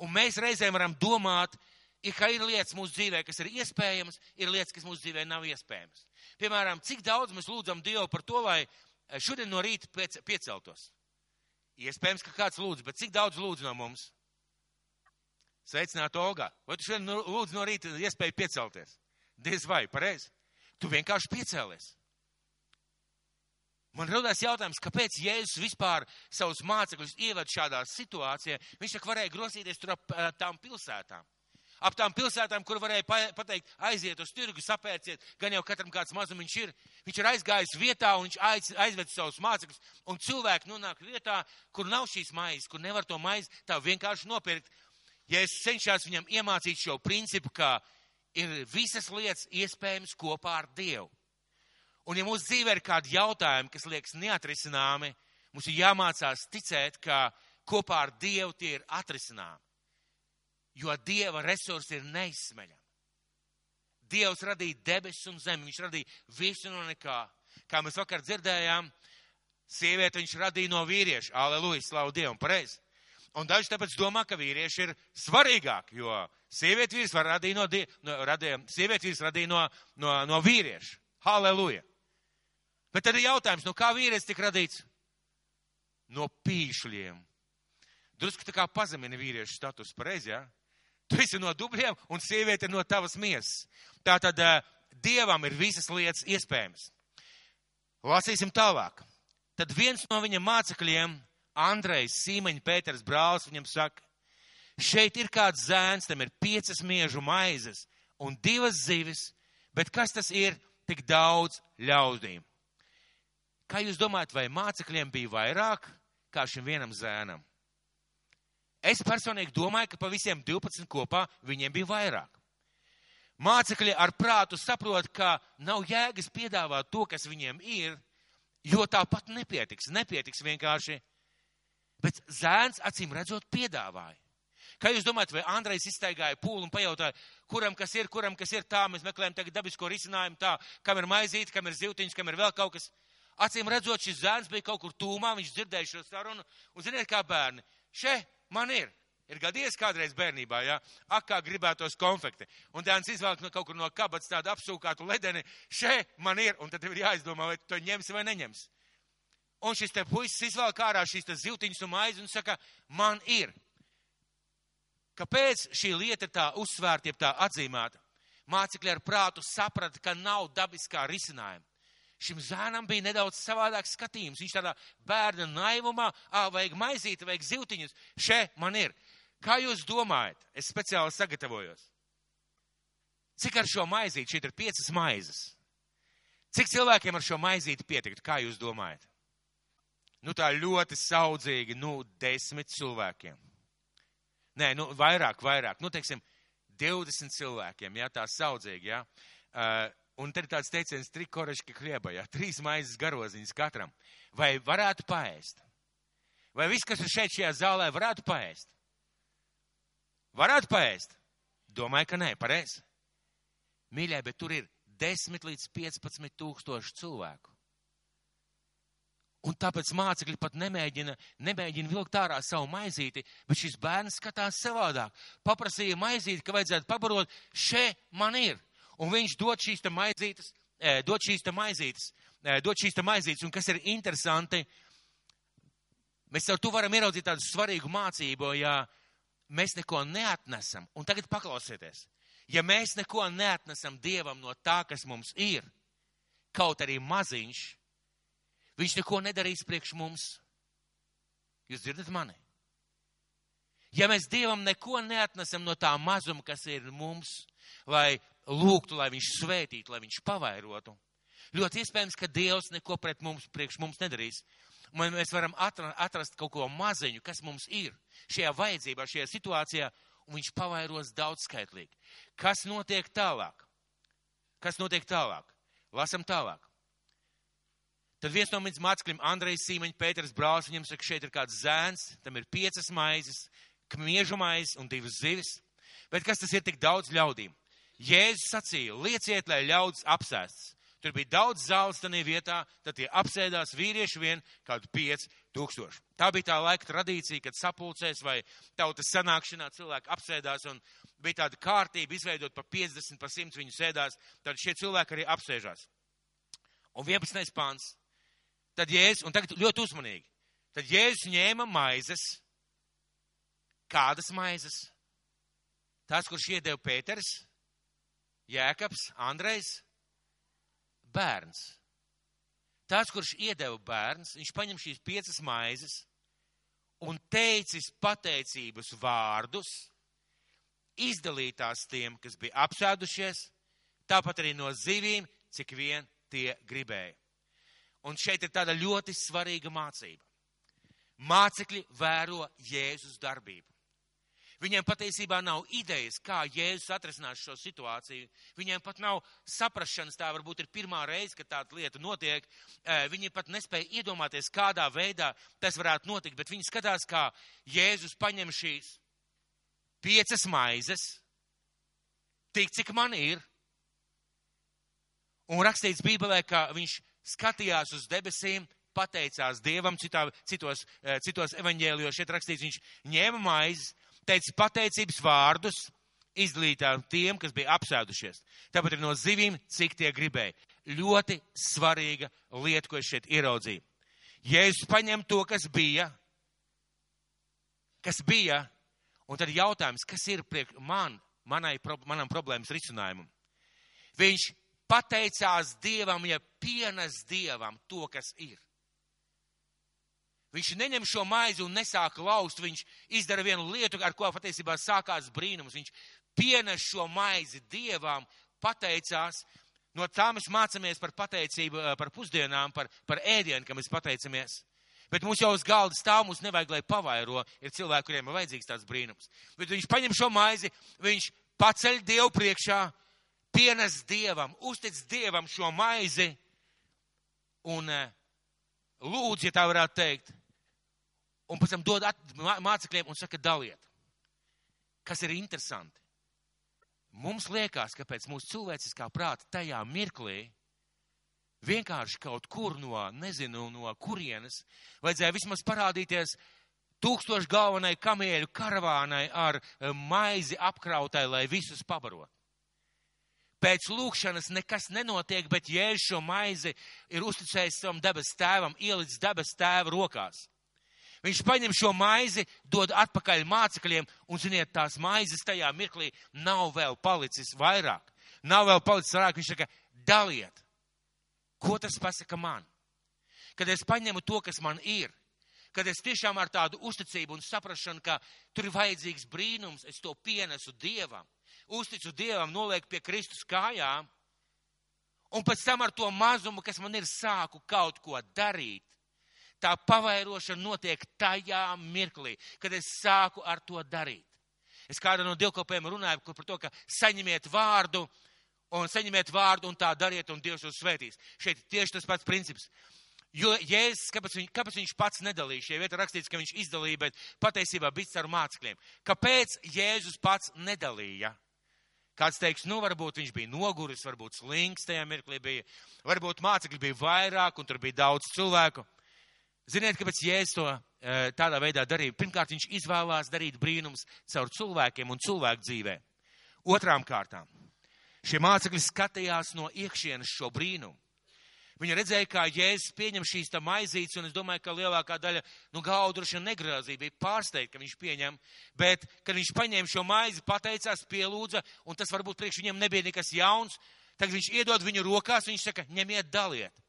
Un mēs reizēm varam domāt, ir, ka ir lietas mūsu dzīvē, kas ir iespējamas, ir lietas, kas mūsu dzīvē nav iespējamas. Piemēram, cik daudz mēs lūdzam Dievu par to, lai eh, šodien no rīta pēc, pieceltos. Iespējams, ka kāds lūdz, bet cik daudz lūdz no mums? Sveicināt, Olga. Vai tu šodien lūdz no rīta iespēju piecelties? Diez vai, pareizi. Tu vienkārši piecēlies. Man radās jautājums, kāpēc Jēzus vispār savus mācekļus ieved šādā situācijā. Viņš tā varēja grozīties tur ap tām pilsētām ap tām pilsētām, kur varēja pateikt, aiziet uz tirgu, sapērciet, gan jau katram kāds mazumiņš ir. Viņš ir aizgājis vietā un viņš aiz, aizved savus mācekļus, un cilvēki nonāk vietā, kur nav šīs maizes, kur nevar to maizi tā vienkārši nopirkt. Ja es cenšos viņam iemācīt šo principu, ka ir visas lietas iespējams kopā ar Dievu. Un ja mūsu dzīvē ir kādi jautājumi, kas liekas neatrisināmi, mums ir jāmācās ticēt, ka kopā ar Dievu tie ir atrisināmi jo Dieva resursi ir neizsmeļami. Dievs radīja debesis un zemi, viņš radīja visu no nekā. Kā mēs vakar dzirdējām, sievieti viņš radīja no vīrieša. Aleluja, slavu Dievam, pareizi. Un daži tāpēc domā, ka vīrieši ir svarīgāki, jo sievieti vīrs var radīt no, die, no radīja, sievieti vīrs radīja no, no, no vīrieša. Halleluja. Bet tad ir jautājums, no kā vīrietis tika radīts? No pīšļiem. Drusku tā kā pazemina vīriešu status, pareizi, jā? Ja? Tu esi no dubļiem un sieviete no tavas miesas. Tātad uh, Dievam ir visas lietas iespējamas. Lasīsim tālāk. tad viens no viņa mācekļiem, Andrejs Sīmeņa Pēters brālis, viņam saka, šeit ir kāds zēns, tam ir piecas miežu maizes un divas zivis, bet kas tas ir tik daudz ļaudīm? Kā jūs domājat, vai mācekļiem bija vairāk kā šim vienam zēnam? Es personīgi domāju, ka pa visiem 12 kopā viņiem bija vairāk. Mācekļi ar prātu saprot, ka nav jēgas piedāvāt to, kas viņiem ir, jo tāpat nepietiks, nepietiks vienkārši. Bet zēns acīm redzot piedāvāja. Kā jūs domājat, vai Andrejs iztaigāja pūli un pajautāja, kuram kas ir, kuram kas ir tā, mēs meklējam tagad dabisko risinājumu tā, kam ir maizīte, kam ir zivtiņš, kam ir vēl kaut kas. Acīm redzot, šis zēns bija kaut kur tūmā, viņš dzirdēja šo sarunu, un ziniet, kā bērni, še man ir, Ir gadījies kādreiz bērnībā, ja? ak, kā gribētos konfekti. Un dēns izvelk no kaut kur no kabatas tādu apsūkātu ledeni, še man ir, un tad tev ir jāizdomā, vai to ņemsi vai neņemsi. Un šis te puisis izvelk ārā šīs ziltiņas un maizi un saka, man ir. Kāpēc šī lieta ir tā uzsvērta, jeb tā atzīmēta? Mācekļi ar prātu saprata, ka nav dabiskā risinājuma. Šim zēnam bija nedaudz savādāks skatījums. Viņš tādā bērna naivumā, ā, vajag maizīti, vajag ziltiņus. Še man ir. Kā jūs domājat? Es speciāli sagatavojos. Cik ar šo maizīti? Šeit ir piecas maizes. Cik cilvēkiem ar šo maizīti pietiktu? Kā jūs domājat? Nu tā ļoti saudzīgi, nu desmit cilvēkiem. Nē, nu vairāk, vairāk. Nu, teiksim, 20 cilvēkiem, jā, tā saudzīgi, jā. Uh, un tad ir tāds teiciens trikoreški krieba, jā, trīs maizes garoziņas katram. Vai varētu paēst? Vai viss, kas ir šeit šajā zālē, varētu paēst? Varētu paēst? Domāju, ka nē, pareizi. Mīļā, bet tur ir 10 līdz 15 tūkstoši cilvēku. Un tāpēc mācekļi pat nemēģina, nemēģina vilkt ārā savu maizīti, bet šis bērns skatās savādāk. Paprasīja maizīti, ka vajadzētu pabarot, še man ir. Un viņš dod šīs te maizītes, eh, dod šīs te maizītes, eh, dod šīs te maizītes. Un kas ir interesanti, mēs ar to varam ieraudzīt tādu svarīgu mācību, ja mēs neko neatnesam, un tagad paklausieties, ja mēs neko neatnesam Dievam no tā, kas mums ir, kaut arī maziņš, viņš neko nedarīs priekš mums. Jūs dzirdat mani? Ja mēs Dievam neko neatnesam no tā mazuma, kas ir mums, lai lūgtu, lai viņš svētītu, lai viņš pavairotu, ļoti iespējams, ka Dievs neko pret mums, priekš mums nedarīs. Un mēs varam atrast kaut ko maziņu, kas mums ir šajā vajadzībā, šajā situācijā, un viņš pavairos daudzskaitlīgi. Kas notiek tālāk? Kas notiek tālāk? Lasam tālāk. Tad viens no manas mācekļiem, Andrejs Sīmeņš, Pēters Brālis, viņam saka, šeit ir kāds zēns, tam ir piecas maizes, kmiežu maizes un divas zivis. Bet kas tas ir tik daudz ļaudīm? Jēzus sacīja, lieciet, lai ļaudis apsēstas. Tur bija daudz zāles tajā vietā, tad tie apsēdās vīrieši vien kādu 5000. Tā bija tā laika tradīcija, kad sapulcēs vai tautas sanākšanā cilvēki apsēdās un bija tāda kārtība izveidot pa 50, pa 100 viņu sēdās, tad šie cilvēki arī apsēžās. Un 11. pāns. Tad Jēzus, un tagad ļoti uzmanīgi, tad Jēzus ņēma maizes. Kādas maizes? Tās, kurš iedeva Pēters, Jēkabs, Andrejs, bērns. Tas, kurš iedeva bērns, viņš paņem šīs piecas maizes un teicis pateicības vārdus, izdalītās tiem, kas bija apsēdušies, tāpat arī no zivīm, cik vien tie gribēja. Un šeit ir tāda ļoti svarīga mācība. Mācekļi vēro Jēzus darbību. Viņiem patiesībā nav idejas, kā Jēzus atrisinās šo situāciju. Viņiem pat nav saprašanas, tā varbūt ir pirmā reize, kad tāda lieta notiek. Viņi pat nespēja iedomāties, kādā veidā tas varētu notikt, bet viņi skatās, kā Jēzus paņem šīs piecas maizes, tik cik man ir. Un rakstīts Bībelē, ka viņš skatījās uz debesīm, pateicās Dievam, citā, citos, citos evaņģēlijos šeit rakstīts, viņš ņēma maizes, teica pateicības vārdus izdalītām tiem, kas bija apsēdušies. Tāpat ir no zivīm, cik tie gribēja. Ļoti svarīga lieta, ko es šeit ieraudzīju. Jēzus paņem to, kas bija, kas bija, un tad jautājums, kas ir priek man, manai, manam problēmas risinājumam. Viņš pateicās Dievam, ja pienes Dievam to, kas ir. Viņš neņem šo maizi un nesāk laust, viņš izdara vienu lietu, ar ko patiesībā sākās brīnums. Viņš pienes šo maizi dievām, pateicās. No tā mēs mācāmies par pateicību, eh, par pusdienām, par, par ēdienu, ka mēs pateicamies. Bet mums jau uz galda stāv, mums nevajag, lai pavairo. Ir cilvēki, kuriem ir vajadzīgs tāds brīnums. Bet viņš paņem šo maizi, viņš paceļ Dievu priekšā, pienes Dievam, uztic Dievam šo maizi un eh, lūdz, ja tā varētu teikt, un pēc tam dod mācekļiem un saka, daliet. Kas ir interesanti? Mums liekas, ka pēc mūsu cilvēciskā prāta tajā mirklī vienkārši kaut kur no, nezinu, no kurienes vajadzēja vismaz parādīties tūkstošu galvenai kamieļu karavānai ar eh, maizi apkrautai, lai visus pabarot. Pēc lūkšanas nekas nenotiek, bet jēzus šo maizi ir uzticējis savam debes tēvam, ielicis debes tēva rokās. Viņš paņem šo maizi, dod atpakaļ mācekļiem, un, ziniet, tās maizes tajā mirklī nav vēl palicis vairāk. Nav vēl palicis vairāk. Viņš saka, daliet. Ko tas pasaka man? Kad es paņemu to, kas man ir, kad es tiešām ar tādu uzticību un saprašanu, ka tur ir vajadzīgs brīnums, es to pienesu Dievam, uzticu Dievam, nolieku pie Kristus kājām, un pēc tam ar to mazumu, kas man ir, sāku kaut ko darīt tā pavairošana notiek tajā mirklī, kad es sāku ar to darīt. Es kādā no divkopiem runāju par to, ka saņemiet vārdu un saņemiet vārdu un tā dariet un Dievs jūs svētīs. Šeit tieši tas pats princips. Jo Jēzus, kāpēc, viņ, kāpēc viņš pats nedalīja? Šie vieta rakstīts, ka viņš izdalīja, bet patiesībā bija ar mācekļiem. Kāpēc Jēzus pats nedalīja? Kāds teiks, nu, varbūt viņš bija noguris, varbūt slings tajā mirklī bija, varbūt mācekļi bija vairāk un tur bija daudz cilvēku. Ziniet, kāpēc Jēzus to e, tādā veidā darīja? Pirmkārt, viņš izvēlās darīt brīnums caur cilvēkiem un cilvēku dzīvē. Otrām kārtām, šie mācekļi skatījās no iekšienes šo brīnumu. Viņi redzēja, kā Jēzus pieņem šīs tam maizītes, un es domāju, ka lielākā daļa, nu, gaudruši negrāzīja, bija pārsteigta, ka viņš pieņem, bet, kad viņš paņēma šo maizi, pateicās, pielūdza, un tas varbūt priekš viņam nebija nekas jauns, tad viņš iedod viņu rokās, viņš saka, ņemiet, daliet.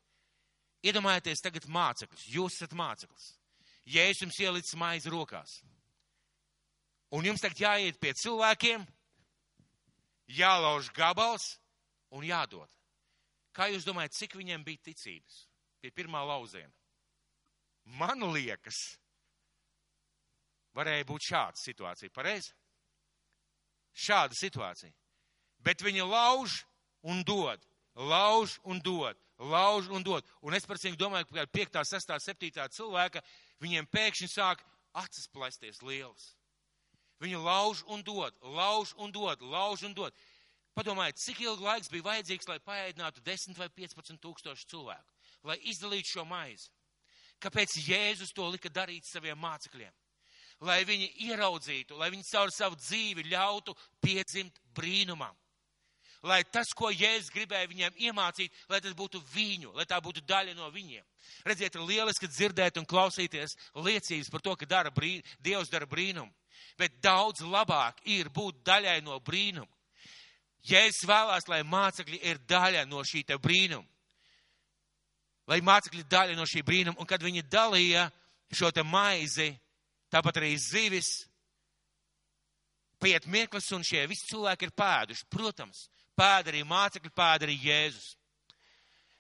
Iedomājieties tagad mācekļus. Jūs esat māceklis. Jēzus jums ielicis maizi rokās. Un jums tagad jāiet pie cilvēkiem, jālauž gabals un jādod. Kā jūs domājat, cik viņiem bija ticības pie pirmā lauziena? Man liekas, varēja būt šāda situācija. Pareizi? Šāda situācija. Bet viņi lauž un dod, lauž un dod, lauž un dod. Un es par viņu domāju, ka 5, 6, 7 cilvēka viņiem pēkšņi sāk acis plēsties lielas. Viņu lauž un dod, lauž un dod, lauž un dod. Padomājiet, cik ilgi laiks bija vajadzīgs, lai paēdinātu 10 vai 15 tūkstošu cilvēku, lai izdalītu šo maizi. Kāpēc Jēzus to lika darīt saviem mācekļiem? Lai viņi ieraudzītu, lai viņi caur savu dzīvi ļautu piedzimt brīnumam lai tas, ko Jēzus gribēja viņiem iemācīt, lai tas būtu viņu, lai tā būtu daļa no viņiem. Redziet, ir lieliski dzirdēt un klausīties liecības par to, ka dara brī, Dievs dara brīnumu, bet daudz labāk ir būt daļai no brīnuma. Jēzus vēlās, lai mācekļi ir daļa no šī te brīnuma. Lai mācekļi daļa no šī brīnuma, un kad viņi dalīja šo te maizi, tāpat arī zivis, paiet mirklis, un šie visi cilvēki ir pēduši. Protams, pēda arī mācekļi, pēda arī Jēzus.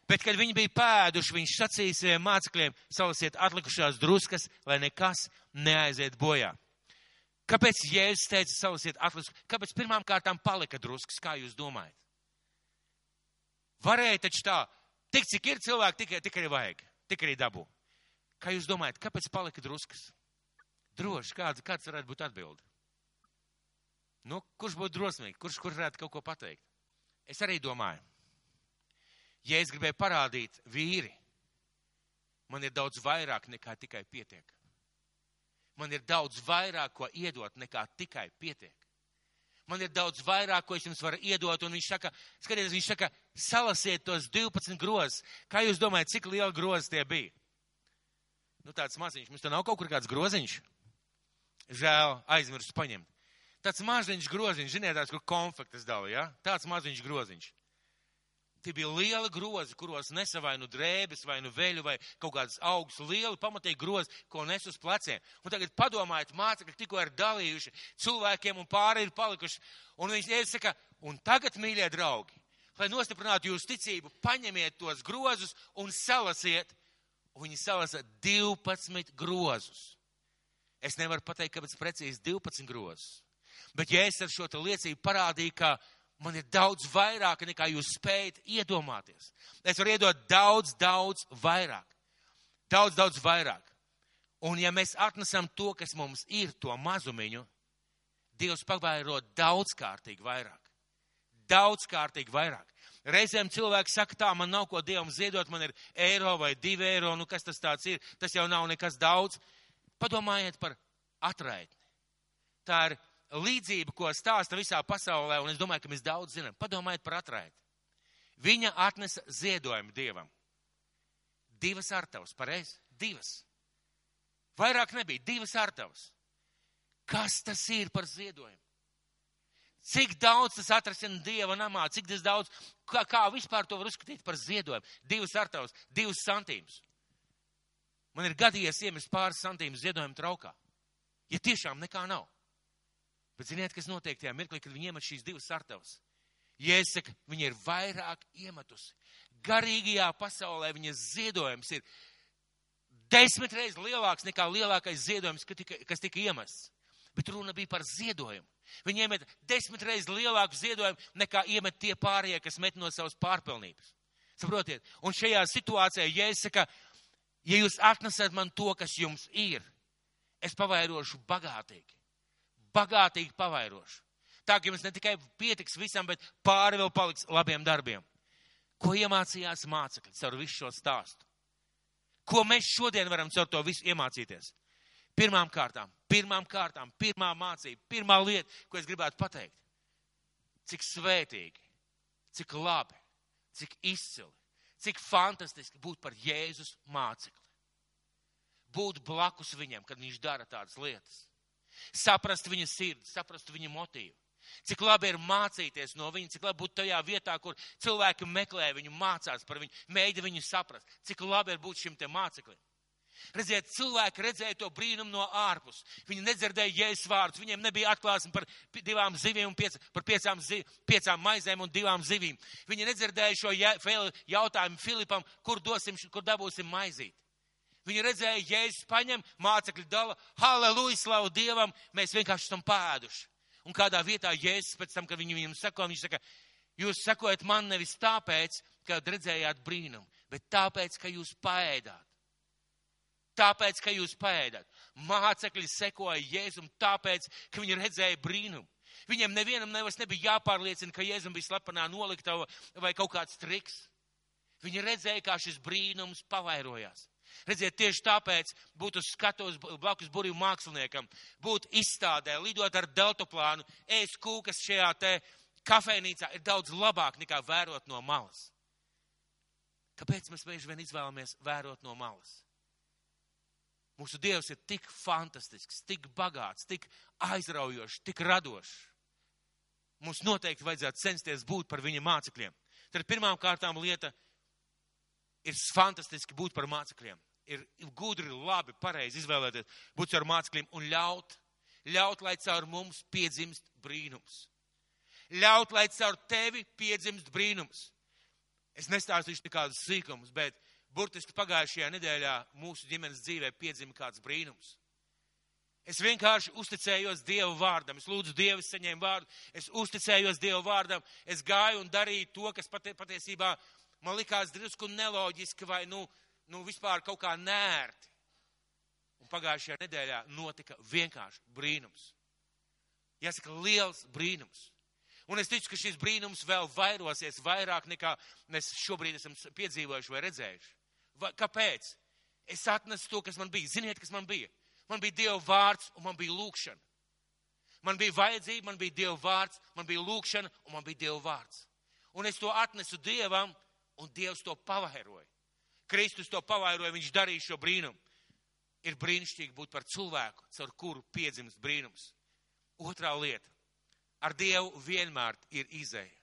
Bet, kad viņi bija pēduši, viņš sacīja saviem mācekļiem, salasiet atlikušās druskas, lai nekas neaiziet bojā. Kāpēc Jēzus teica, salasiet atlikušās? Kāpēc pirmām kārtām palika druskas, kā jūs domājat? Varēja taču tā, tik cik ir cilvēki, tik, tik arī vajag, tik arī dabū. Kā jūs domājat, kāpēc palika druskas? Droši, kāds, kāds varētu būt atbildi? Nu, kurš būtu drosmīgi, kurš, kurš varētu kaut ko pateikt? Es arī domāju, ja es gribēju parādīt vīri, man ir daudz vairāk nekā tikai pietiek. Man ir daudz vairāk, ko iedot, nekā tikai pietiek. Man ir daudz vairāk, ko es jums varu iedot, un viņš saka, skatieties, viņš saka, salasiet tos 12 grozus. Kā jūs domājat, cik liela groza tie bija? Nu, tāds maziņš, mums te nav kaut kur kāds groziņš. Žēl, aizmirsu paņemt. Tāds maziņš groziņš, ziniet, tāds, kur konfektes dala, ja? Tāds maziņš groziņš. Tie bija lieli grozi, kuros nesa vai nu drēbes, vai nu veļu, vai kaut kādas augstas, lieli pamatīgi grozi, ko nes uz pleciem. Un tagad padomājiet, mācekļi tikko ir dalījuši cilvēkiem un pāri ir palikuši. Un viņš iesaka, un tagad, mīļie draugi, lai nostiprinātu jūsu ticību, paņemiet tos grozus un salasiet. Un viņi salasa 12 grozus. Es nevaru pateikt, kāpēc precīzi 12 grozus. Bet ja es ar šo liecību parādīju, ka man ir daudz vairāk nekā jūs spējat iedomāties. Es varu iedot daudz, daudz vairāk. Daudz, daudz vairāk. Un ja mēs atnesam to, kas mums ir, to mazumiņu, Dievs pavairo daudzkārtīgi vairāk. Daudzkārtīgi vairāk. Reizēm cilvēki saka, tā man nav ko Dievam ziedot, man ir eiro vai divi eiro, nu kas tas tāds ir, tas jau nav nekas daudz. Padomājiet par atraitni. Tā ir līdzība, ko stāsta visā pasaulē, un es domāju, ka mēs daudz zinām. Padomājiet par atraiti. Viņa atnesa ziedojumu dievam. Divas artavas, pareizi? Divas. Vairāk nebija, divas artavas. Kas tas ir par ziedojumu? Cik daudz tas atrasina dieva namā, cik tas daudz, kā, kā vispār to var uzskatīt par ziedojumu? Divas artavas, divas santīmas. Man ir gadījies iemest pāris santīmus ziedojumu traukā. Ja tiešām nekā nav. Bet ziniet, kas notiek tajā mirklī, kad viņi iemet šīs divas sartavas? Jēsaka, viņa ir vairāk iemetusi. Garīgajā pasaulē viņas ziedojums ir desmit reizes lielāks nekā lielākais ziedojums, kas tika iemests. Bet runa bija par ziedojumu. Viņi iemet desmit reizes lielāku ziedojumu nekā iemet tie pārējie, kas met no savas pārpilnības. Saprotiet? Un šajā situācijā, ja es saku, ja jūs atnesat man to, kas jums ir, es pavairošu bagātīgi bagātīgi pavairošu. Tā ka jums ne tikai pietiks visam, bet pāri vēl paliks labiem darbiem. Ko iemācījās mācekļi caur visu šo stāstu? Ko mēs šodien varam caur to visu iemācīties? Pirmām kārtām, pirmām kārtām, pirmā mācība, pirmā lieta, ko es gribētu pateikt. Cik svētīgi, cik labi, cik izcili, cik fantastiski būt par Jēzus mācekli. Būt blakus viņam, kad viņš dara tādas lietas saprast viņa sirdi, saprast viņa motīvu. Cik labi ir mācīties no viņa, cik labi būt tajā vietā, kur cilvēki meklē viņu, mācās par viņu, mēģina viņu saprast. Cik labi ir būt šim te māceklim. Redziet, cilvēki redzēja to brīnumu no ārpus. Viņi nedzirdēja jēzus vārdus, viņiem nebija atklāsme par divām zivīm un piec, par piecām, zi, piecām maizēm un divām zivīm. Viņi nedzirdēja šo jautājumu Filipam, kur dosim, kur dabūsim maizīt. Viņi redzēja, Jēzus paņem, mācekļi dala, halleluja, slavu Dievam, mēs vienkārši esam pēduši. Un kādā vietā Jēzus pēc tam, kad viņi viņam sako, viņš saka, jūs sakojat man nevis tāpēc, ka redzējāt brīnumu, bet tāpēc, ka jūs paēdāt. Tāpēc, ka jūs paēdat. Mācekļi sekoja Jēzum tāpēc, ka viņi redzēja brīnumu. Viņiem nevienam nevairs nebija jāpārliecina, ka Jēzum bija slepenā noliktava vai kaut kāds triks. Viņi redzēja, kā šis brīnums pavairojās. Redziet, tieši tāpēc būt uz skatuves blakus burvju māksliniekam, būt izstādē, lidot ar deltoplānu, ēst kūkas šajā te kafejnīcā ir daudz labāk nekā vērot no malas. Kāpēc mēs bieži vien izvēlamies vērot no malas? Mūsu Dievs ir tik fantastisks, tik bagāts, tik aizraujošs, tik radošs. Mums noteikti vajadzētu censties būt par viņa mācekļiem. Tad pirmām kārtām lieta ir fantastiski būt par mācekļiem. Ir gudri, labi, pareizi izvēlēties, būt ar mācekļiem un ļaut, ļaut, lai caur mums piedzimst brīnums. Ļaut, lai caur tevi piedzimst brīnums. Es nestāstīšu nekādus sīkumus, bet burtiski pagājušajā nedēļā mūsu ģimenes dzīvē piedzima kāds brīnums. Es vienkārši uzticējos Dievu vārdam. Es lūdzu Dievu, saņēmu vārdu. Es uzticējos Dievu vārdam. Es gāju un darīju to, kas pati, patiesībā man likās drusku neloģiski vai, nu, nu vispār kaut kā nērti. Un pagājušajā nedēļā notika vienkārši brīnums. Jāsaka, liels brīnums. Un es ticu, ka šis brīnums vēl vairosies vairāk nekā mēs šobrīd esam piedzīvojuši vai redzējuši. Va, kāpēc? Es atnesu to, kas man bija. Ziniet, kas man bija? Man bija Dieva vārds un man bija lūkšana. Man bija vajadzība, man bija Dieva vārds, man bija lūkšana un man bija Dieva vārds. Un es to atnesu Dievam un Dievs to pavairoja. Kristus to pavairoja, viņš darīja šo brīnumu. Ir brīnišķīgi būt par cilvēku, caur kuru piedzimst brīnums. Otrā lieta - ar Dievu vienmēr ir izēja.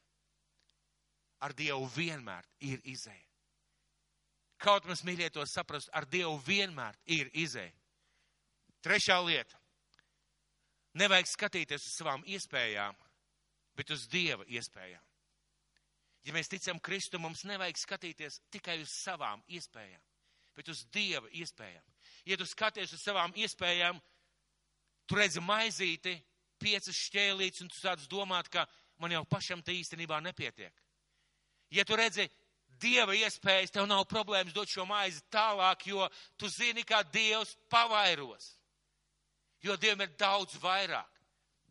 ar Dievu vienmēr ir izēja. Kaut mēs mīļie to saprast, ar Dievu vienmēr ir izēja. Trešā lieta. Nevajag skatīties uz savām iespējām, bet uz Dieva iespējām. Ja mēs ticam Kristu, mums nevajag skatīties tikai uz savām iespējām, bet uz Dieva iespējām. Ja tu skaties uz savām iespējām, tu redzi maizīti, piecas šķēlītes, un tu sāc domāt, ka man jau pašam te īstenībā nepietiek. Ja tu redzi Dieva iespējas, tev nav problēmas dot šo maizi tālāk, jo tu zini, kā Dievs pavairos. Jo Dievam ir daudz vairāk,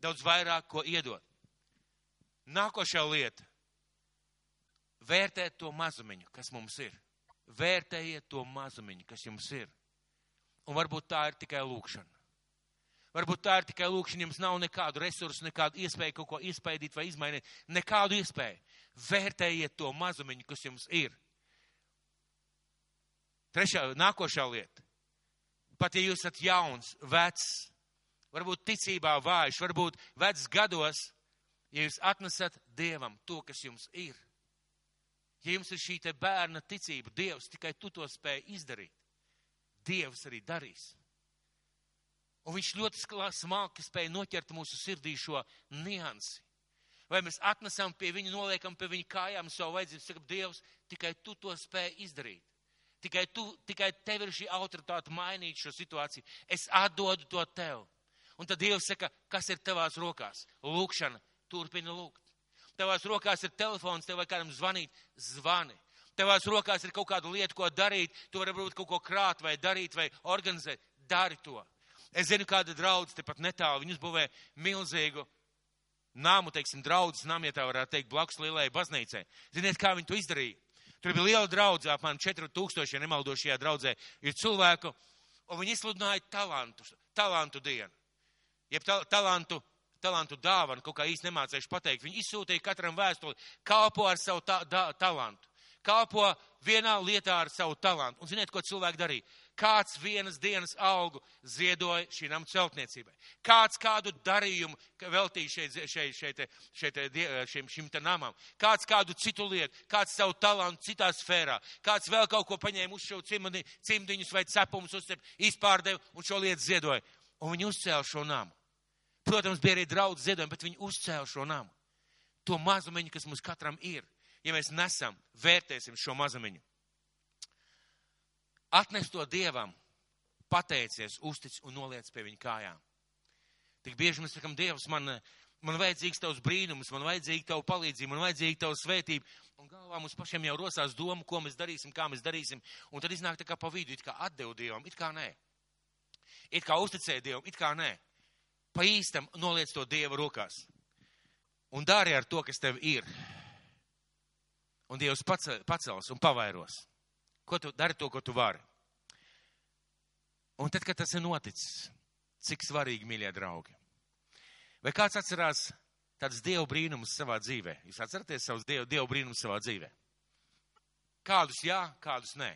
daudz vairāk, ko iedot. Nākošā lieta - vērtēt to mazumiņu, kas mums ir. Vērtējiet to mazumiņu, kas jums ir. Un varbūt tā ir tikai lūkšana. Varbūt tā ir tikai lūkšana, jums nav nekādu resursu, nekādu iespēju kaut ko izpētīt vai izmainīt. Nekādu iespēju. Vērtējiet to mazumiņu, kas jums ir. Trešā, nākošā lieta. Pat ja jūs esat jauns, vecs, varbūt ticībā vājš, varbūt vecs gados, ja jūs atnesat Dievam to, kas jums ir. Ja jums ir šī bērna ticība, Dievs tikai tu to spēj izdarīt. Dievs arī darīs. Un viņš ļoti smalki spēja noķert mūsu sirdī šo niansi. Vai mēs atnesam pie viņa, noliekam pie viņa kājām savu vajadzību, sakam, Dievs, tikai tu to spēj izdarīt. Tikai, tu, tikai tev ir šī autoritāte mainīt šo situāciju. Es atdodu to tev. Un tad Dievs saka, kas ir tavās rokās? Lūkšana, turpina lūgt. Tavās rokās ir telefons, tev vajag kādam zvanīt, zvani. Tavās rokās ir kaut kāda lieta, ko darīt, tu vari varbūt kaut ko krāt vai darīt vai organizēt, dari to. Es zinu, kāda draudz tepat netālu, viņi uzbūvē milzīgu nāmu, teiksim, draudzes nam, ja tā varētu teikt, blakus lielai baznīcai. Ziniet, kā viņi to izdarīja? Tur bija liela draudze, apmēram 4000, ja nemaldošajā draudzē, ir cilvēku, un viņi izsludināja talantu, talantu dienu. Jeb ta, talantu, talantu dāvanu, kaut kā īsti nemācējuši pateikt. Viņi izsūtīja katram vēstuli, kalpo ar savu ta, da, talantu. Kalpo vienā lietā ar savu talantu. Un ziniet, ko cilvēki darīja? kāds vienas dienas algu ziedoja šī nama celtniecībai. Kāds kādu darījumu veltīja šeit, šeit, šeit, šeit, šim, šim te namam. Kāds kādu citu lietu, kāds savu talantu citā sfērā. Kāds vēl kaut ko paņēma uz šo cimdi, cimdiņus vai cepumus uzcep, izpārdeva un šo lietu ziedoja. Un viņi uzcēla šo namu. Protams, bija arī draudz ziedojumi, bet viņi uzcēla šo namu. To mazumiņu, kas mums katram ir. Ja mēs nesam, vērtēsim šo mazumiņu. Atnes to dievam, pateicies, uztic un noliec pie viņa kājām. Tik bieži mēs sakam, Dievs, man, man vajadzīgs tavs brīnums, man vajadzīga tava palīdzība, man vajadzīga tava svētība. Un galvā mums pašiem jau rosās doma, ko mēs darīsim, kā mēs darīsim. Un tad iznāk tā kā pa vidu, it kā atdevu Dievam, it kā nē. It kā uzticēja Dievam, it kā nē. Pa īstam noliec to Dieva rokās. Un dari ar to, kas tev ir. Un Dievs pacels un pavairos. Ko tu dari to, ko tu vari? Un tad, kad tas ir noticis, cik svarīgi, mīļie draugi. Vai kāds atcerās tādus dievu brīnumus savā dzīvē? Jūs atceraties savus dievu, dievu brīnumus savā dzīvē? Kādus jā, kādus nē.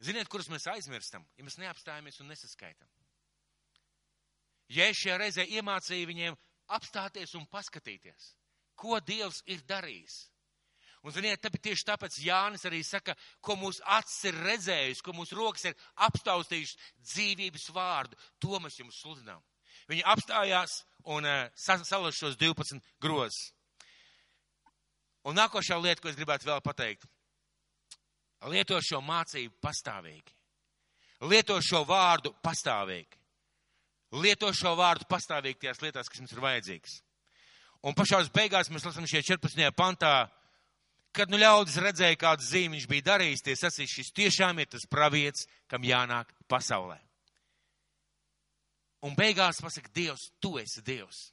Ziniet, kurus mēs aizmirstam, ja mēs neapstājamies un nesaskaitam. Es šajā reizē iemācīju viņiem apstāties un paskatīties, ko Dievs ir darījis, Un, ziniet, tāpēc tieši tāpēc Jānis arī saka, ko mūsu acis ir redzējusi, ko mūsu rokas ir apstaustījušas dzīvības vārdu. To mēs jums sludinām. Viņi apstājās un uh, salaz šos 12 grozus. Un nākošā lieta, ko es gribētu vēl pateikt. Lieto šo mācību pastāvīgi. Lieto šo vārdu pastāvīgi. Lieto šo vārdu pastāvīgi tajās lietās, kas mums ir vajadzīgas. Un pašās beigās mēs lasām šajā 14. pantā, kad nu ļaudis redzēja, kādu zīmi viņš bija darījis, tie sacīs, šis tiešām ir tas pravietis, kam jānāk pasaulē. Un beigās pasaka, Dievs, tu esi Dievs.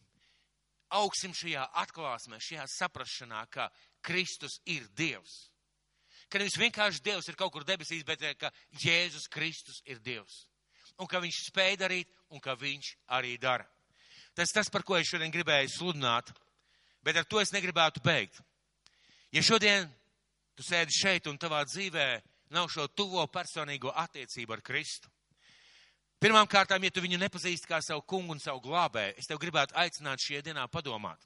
Augsim šajā atklāsmē, šajā saprašanā, ka Kristus ir Dievs. Ka nevis vienkārši Dievs ir kaut kur debesīs, bet ka Jēzus Kristus ir Dievs. Un ka viņš spēj darīt, un ka viņš arī dara. Tas tas, par ko es šodien gribēju sludināt, bet ar to es negribētu beigt. Ja šodien tu sēdi šeit un tavā dzīvē nav šo tuvo personīgo attiecību ar Kristu, pirmām kārtām, ja tu viņu nepazīsti kā savu kungu un savu glābēju, es tev gribētu aicināt šajā dienā padomāt.